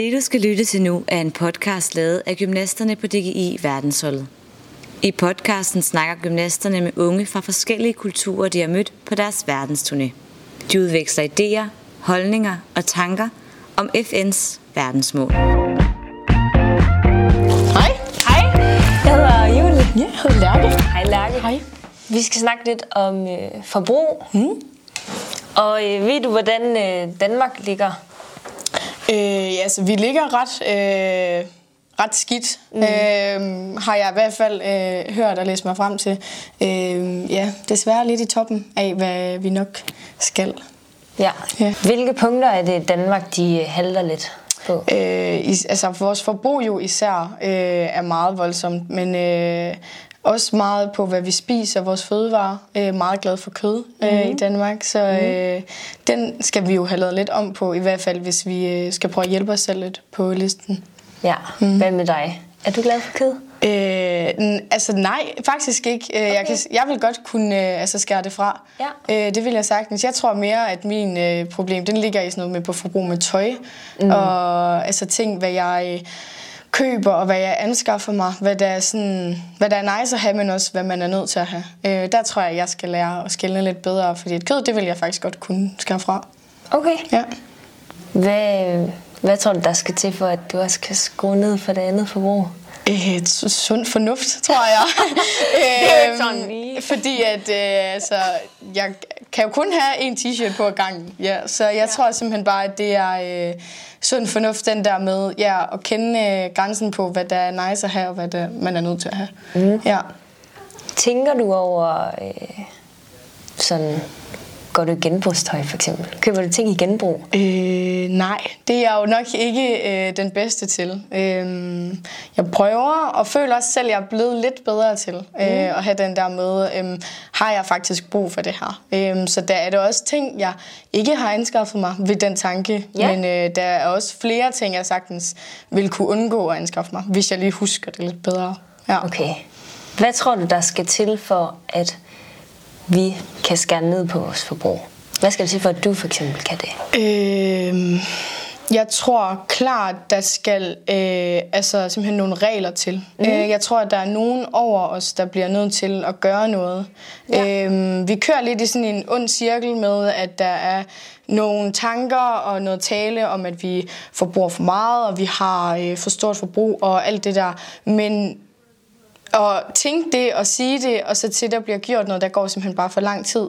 Det, du skal lytte til nu, er en podcast lavet af gymnasterne på DGI Verdensholdet. I podcasten snakker gymnasterne med unge fra forskellige kulturer, de har mødt på deres verdensturné. De udveksler idéer, holdninger og tanker om FN's verdensmål. Hej. Hej, jeg hedder Julie. Ja, jeg hedder Lærke. Hej Lærke. Hej. Vi skal snakke lidt om øh, forbrug. Mm. Og øh, ved du, hvordan øh, Danmark ligger? Øh, ja, altså, vi ligger ret, øh, ret skidt, mm. øh, har jeg i hvert fald øh, hørt og læst mig frem til. Øh, ja, desværre lidt i toppen af, hvad vi nok skal. Ja. Ja. Hvilke punkter er det, Danmark de halter lidt på? Øh, is, altså, vores forbrug jo især øh, er meget voldsomt, men øh, også meget på, hvad vi spiser, vores fødevarer. Øh, meget glad for kød øh, Mhm. i Danmark, så øh, den skal vi jo have lavet lidt om på, i hvert fald hvis vi øh, skal prøve at hjælpe os selv lidt på listen. Ja, hvad med dig? Er du glad for kød? Øh, altså nej, faktisk ikke. Øh, jeg, kan, jeg vil godt kunne øh, altså skære det fra. Ja. Øh, det vil jeg sagtens. Jeg tror mere, at min øh, problem, den ligger i sådan noget med på forbrug med tøj. Mm. Og altså ting, hvad jeg øh, køber, og hvad jeg anskaffer mig. Hvad der, er sådan, hvad der er nice at have, men også hvad man er nødt til at have. Øh, der tror jeg, jeg skal lære at skille lidt bedre, fordi et kød, det vil jeg faktisk godt kunne skære fra. Okay. Ja. Hvad, hvad tror du, der skal til for, at du også kan skrue ned for det andet forbrug? Øh, sund fornuft, tror jeg. Det er jo ikke Øhm, sådan lige. Fordi at, øh, altså, jeg kan jo kun have en t-shirt på gangen. Ja, så jeg ja. tror simpelthen bare, at det er øh, sund fornuft, den der med ja, at kende øh, grænsen på, hvad der er nice at have, og hvad der, man er nødt til at have. Mm. Ja. Tænker du over øh, sådan... Går du i genbrugstøj for eksempel? Køber du ting i genbrug? Øh, nej, det er jeg jo nok ikke øh, den bedste til. Øh, jeg prøver, og føler også selv, at jeg er blevet lidt bedre til øh, at have den der med, øh, har jeg faktisk brug for det her? Øh, så der er det også ting, jeg ikke har anskaffet mig ved den tanke, Ja. men øh, der er også flere ting, jeg sagtens vil kunne undgå at anskaffe mig, hvis jeg lige husker det lidt bedre. Ja. Okay. Hvad tror du, der skal til for, at vi kan skære ned på vores forbrug? Hvad skal der til for, at du for eksempel kan det? Øh, jeg tror klart, der skal øh, altså simpelthen nogle regler til. Mm. Øh, jeg tror, at der er nogen over os, der bliver nødt til at gøre noget. Ja. Øh, vi kører lidt i sådan en ond cirkel med, at der er nogle tanker og noget tale om, at vi forbruger for meget, og vi har øh, for stort forbrug og alt det der. Men og tænke det og sige det, og så til der bliver gjort noget, der går simpelthen bare for lang tid.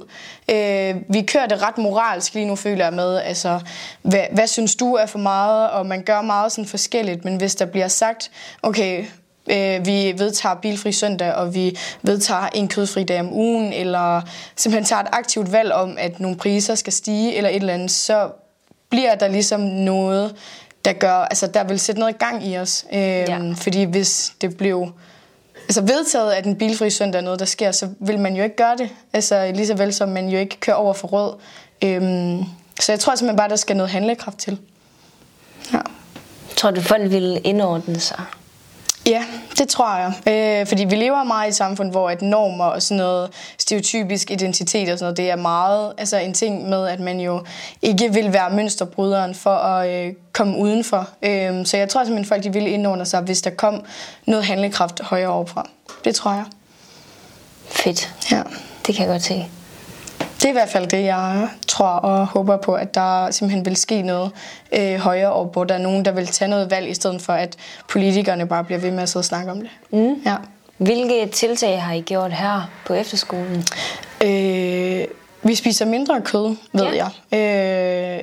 Øh, vi kører det ret moralsk lige nu, føler jeg med, altså, hvad, hvad synes du er for meget, og man gør meget sådan forskelligt, men hvis der bliver sagt, okay, øh, vi vedtager bilfri søndag, og vi vedtager en kødfri dag om ugen, eller simpelthen tager et aktivt valg om, at nogle priser skal stige, eller et eller andet, så bliver der ligesom noget, der gør, altså der vil sætte noget i gang i os. Øh, Ja. Fordi hvis det blev altså vedtaget, at en bilfri søndag er noget, der sker, så vil man jo ikke gøre det. Altså lige så vel som man jo ikke kører over for rød. Øhm, så jeg tror simpelthen bare, der skal noget handlekraft til. Ja. Tror du, folk vil indordne sig? Ja, det tror jeg. Øh, fordi vi lever meget i et samfund, hvor at normer og sådan noget stereotypisk identitet og sådan noget, det er meget altså en ting med, at man jo ikke vil være mønsterbryderen for at øh, komme udenfor. Øh, så jeg tror simpelthen, folk de ville indordne sig, hvis der kom noget handlekraft højere overfra. Det tror jeg. Fedt. Ja. Det kan jeg godt se. Det er i hvert fald det, jeg tror og håber på, at der simpelthen vil ske noget øh, højere op, hvor der er nogen, der vil tage noget valg, i stedet for at politikerne bare bliver ved med at sidde og snakke om det. Mm. Ja. Hvilke tiltag har I gjort her på efterskolen? Øh, vi spiser mindre kød, ved Ja. jeg.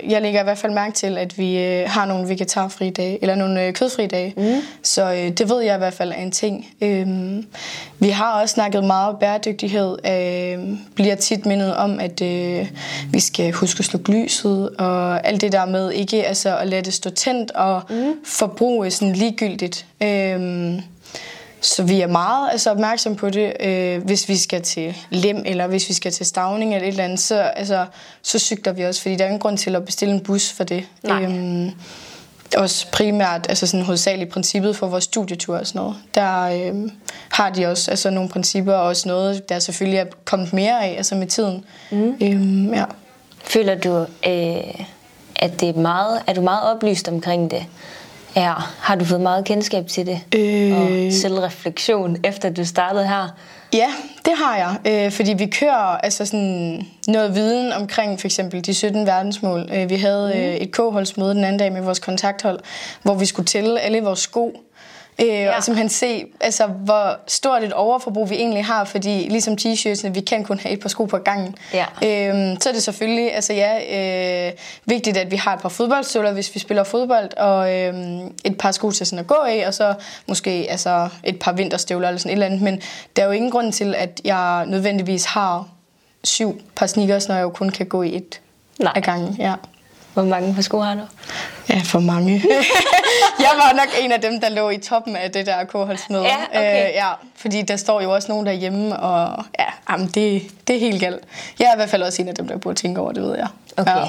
Øh, jeg lægger i hvert fald mærke til, at vi øh, har nogle vegetarfri dage, eller nogle øh, kødfri dage. Mm. Så øh, det ved jeg i hvert fald er en ting. Øh, vi har også snakket meget bæredygtighed. Øh, bliver tit mindet om, at øh, vi skal huske at slukke lyset, og alt det der med ikke altså, at lade det stå tændt og mm. forbruge sådan ligegyldigt. Øh, så vi er meget altså, opmærksom på det, øh, hvis vi skal til Lem, eller hvis vi skal til Stavning eller et eller andet, så, altså, så cykler vi også, fordi der er ingen grund til at bestille en bus for det. Nej. Øhm, også primært, altså sådan hovedsageligt princippet for vores studietur og sådan noget. Der øhm, har de også altså nogle principper og også noget, der selvfølgelig er kommet mere af altså med tiden. Mm. Øhm, ja. Føler du, øh, at det er meget, er du meget oplyst omkring det? Ja, har du fået meget kendskab til det? Øh. Og selvreflektion, efter du startede her? Ja, det har jeg, øh, fordi vi kører altså sådan noget viden omkring for eksempel de 17 verdensmål. Øh, vi havde øh, et k-holdsmøde den anden dag med vores kontakthold, hvor vi skulle tælle alle vores sko Øh, ja. Og simpelthen se, altså, hvor stort et overforbrug vi egentlig har, fordi ligesom t-shirtsene, vi kan kun have et par sko på gangen. Ja. Øh, så er det selvfølgelig altså, ja, øh, vigtigt, at vi har et par fodboldstøvler, hvis vi spiller fodbold, og øh, et par sko til sådan at gå i, og så måske altså, et par vinterstøvler eller sådan et eller andet. Men der er jo ingen grund til, at jeg nødvendigvis har syv par sneakers, når jeg jo kun kan gå i et Nej. af gangen. Ja. Hvor mange par sko har du? Ja, for mange. jeg var nok en af dem, der lå i toppen af det der kohortsmøde. Ja, okay. øh, ja, fordi der står jo også nogen derhjemme, og ja, jamen, det, det er helt galt. Jeg er i hvert fald også en af dem, der burde tænke over det, ved jeg. Okay. Ja.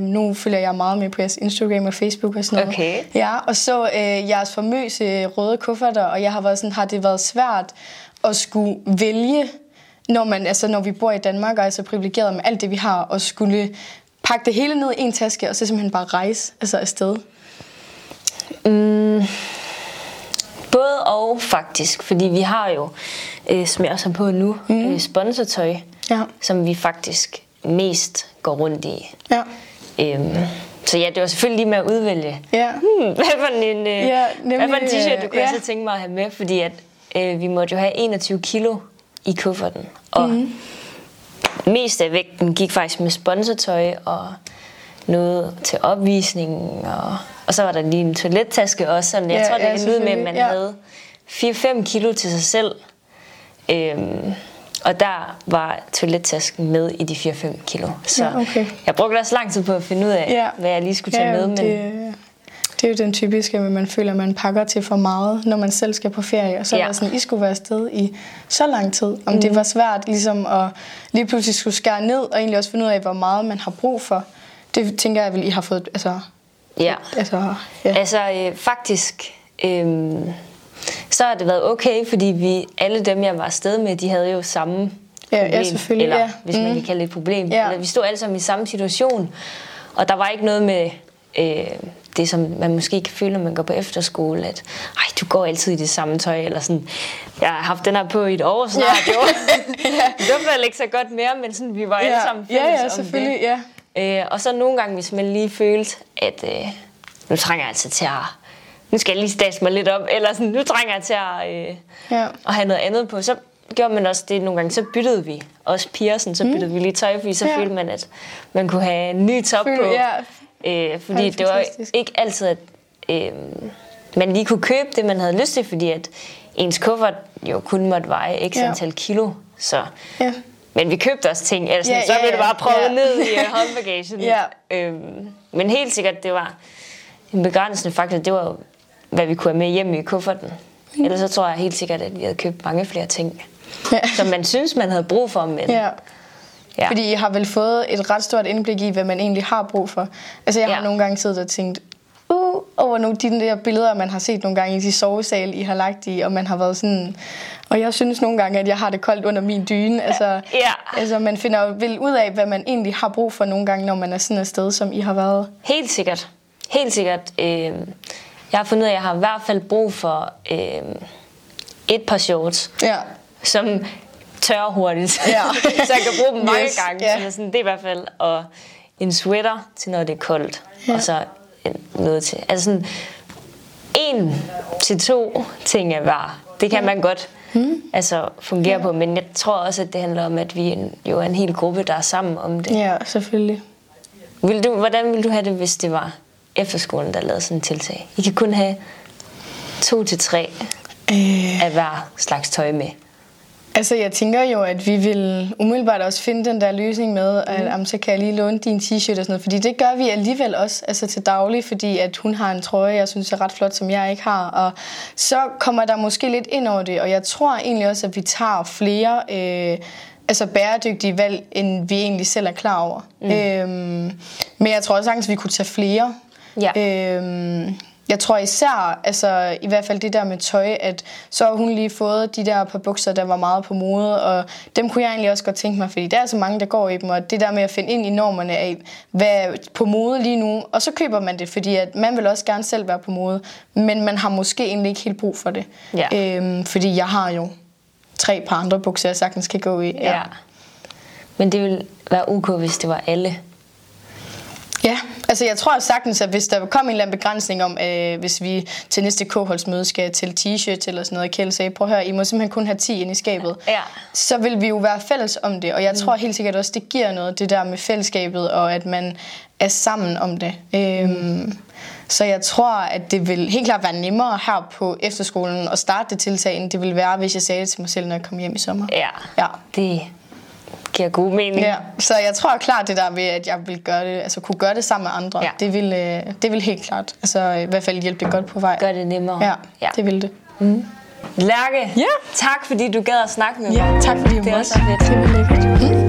Nu følger jeg meget med på jeres Instagram og Facebook og sådan noget. Okay. Ja, og så øh, jeres famøse røde kufferter, og jeg har været sådan, har det været svært at skulle vælge, når, man, altså, når vi bor i Danmark og er så privilegeret med alt det, vi har, og skulle pakke det hele ned i en taske, og så simpelthen bare rejse altså afsted? Mm, både og faktisk, fordi vi har jo, øh, som jeg også har på nu, mm. øh, sponsortøj, Ja. som vi faktisk mest går rundt i. Ja. Øhm, så ja, det var selvfølgelig lige med at udvælge, Ja. hmm, hvad for en, øh, Ja, hvad nemlig, for en t-shirt, du kunne ja. så tænke mig at have med, fordi at, øh, vi måtte jo have 21 kilo i kufferten. Og mm. Mest af vægten gik faktisk med sponsortøj og noget til opvisningen. Og, og så var der lige en toilettaske også. Sådan, jeg Ja, tror, det ja, endte ud med, at man ja. havde 4-5 kilo til sig selv. Øhm, og der var toilettasken med i de 4-5 kilo. Så Ja, okay. jeg brugte også lang tid på at finde ud af, Ja. hvad jeg lige skulle tage ja, med. Men Det, det er jo den typiske, at man føler, at man pakker til for meget, når man selv skal på ferie. Og så Ja. er det sådan, I skulle være afsted i så lang tid. Om mm. det var svært ligesom at lige pludselig skulle skære ned, og egentlig også finde ud af, hvor meget man har brug for. Det tænker jeg vel, I har fået... Altså, ja. altså, ja. Altså øh, faktisk, øh, så har det været okay, fordi vi alle dem, jeg var afsted med, de havde jo samme Ja, ja, problem. selvfølgelig, eller ja. hvis man Mm. kan kalde det et problem. Ja. Eller, vi stod alle sammen i samme situation, og der var ikke noget med øh, det, som man måske kan føle, når man går på efterskole, at Ej, du går altid i det samme tøj, eller sådan, jeg har haft den her på i et år snart, Ja. jo. det var vel ikke så godt mere, men sådan, vi var alle sammen fælles ja, ja, selvfølgelig, det. ja. Øh, og så nogle gange, hvis man lige følte, at øh, nu trænger jeg altså til at... Nu skal jeg lige stage mig lidt op, eller sådan, nu trænger jeg til at, øh, Ja. at have noget andet på. Så gjorde man også det nogle gange, så byttede vi. Også piger, sådan, så byttede mm. vi lige tøj, fordi så Ja. ja. følte man, at man kunne have en ny top Føl- på. ja. Øh, fordi Ej, det var ikke altid, at øh, man lige kunne købe det, man havde lyst til, fordi at ens kuffert jo kun måtte veje x Ja. antal kilo. Så Ja. men vi købte også ting, altså, Ja, så ja, blev det bare prøvet Ja. ja. ned i uh, håndbagagen. Ja. øhm, men helt sikkert, det var en begrænsende faktor, det var jo, hvad vi kunne have med hjem i kufferten. Mm. Ellers så tror jeg helt sikkert, at vi havde købt mange flere ting, Ja. som man synes, man havde brug for. Men, Ja. Ja. Fordi I har vel fået et ret stort indblik i, hvad man egentlig har brug for. Altså jeg har Ja. nogle gange siddet og tænkt, uh, over nogle de der billeder, man har set nogle gange i de sovesale, I har lagt i, og man har været sådan... Og jeg synes nogle gange, at jeg har det koldt under min dyne. Altså, Ja. altså man finder vel ud af, hvad man egentlig har brug for nogle gange, når man er sådan et sted, som I har været. Helt sikkert. Helt sikkert. Øh, jeg har fundet ud af, at jeg har i hvert fald brug for øh, et par shorts, Ja. som tørrer hurtigt. Ja. så jeg kan bruge dem mange Yes, gange. ja. Så sådan, det er i hvert fald. Og en sweater til når det er koldt. Ja. Og så noget til. Altså sådan en til to ting er hver. Det kan man godt Hmm. altså, fungere på. Men jeg tror også, at det handler om, at vi en, jo er en hel gruppe, der er sammen om det. Ja, selvfølgelig. Vil du, hvordan ville du have det, hvis det var efterskolen, der lavede sådan en tiltag? I kan kun have to til tre Øh, af hver slags tøj med. Altså, jeg tænker jo, at vi vil umiddelbart også finde den der løsning med, at mm. jamen, så kan jeg lige låne din t-shirt og sådan noget. Fordi det gør vi alligevel også altså til daglig, fordi at hun har en trøje, jeg synes er ret flot, som jeg ikke har. Og så kommer der måske lidt ind over det, og jeg tror egentlig også, at vi tager flere... Øh, altså bæredygtige valg, end vi egentlig selv er klar over. Mm. Øhm, men jeg tror også sagtens, at vi kunne tage flere. Ja. Øhm, jeg tror især, altså i hvert fald det der med tøj, at så har hun lige fået de der par bukser, der var meget på mode, og dem kunne jeg egentlig også godt tænke mig, fordi der er så mange, der går i dem, og det der med at finde ind i normerne af, hvad er på mode lige nu, og så køber man det, fordi at man vil også gerne selv være på mode, men man har måske egentlig ikke helt brug for det. Ja. Øhm, fordi jeg har jo tre par andre bukser, jeg sagtens kan gå i. Ja. ja. Men det ville være ok, hvis det var alle. Ja, altså jeg tror sagtens, at hvis der kom en eller anden begrænsning om, øh, hvis vi til næste k skal til t-shirt eller sådan noget, Kjell sagde, prøv at høre, I må simpelthen kun have 10 ind i skabet, ja. så vil vi jo være fælles om det, og jeg mm. tror helt sikkert også, det giver noget, det der med fællesskabet, og at man er sammen om det. Øhm, mm. Så jeg tror, at det vil helt klart være nemmere her på efterskolen at starte det tiltag, end det vil være, hvis jeg sagde det til mig selv, når jeg kom hjem i sommer. Ja, ja. det giver god mening. Ja, så jeg tror klart det der med, at jeg vil gøre det, altså kunne gøre det sammen med andre, ja. det, vil, øh, det vil helt klart, altså i hvert fald hjælpe det godt på vej. Gør det nemmere. Ja, ja. det vil det. Mm. Lærke, ja. tak fordi du gad at snakke med mig. Ja, tak fordi du Det er også fedt. Det var lækkert. Mm.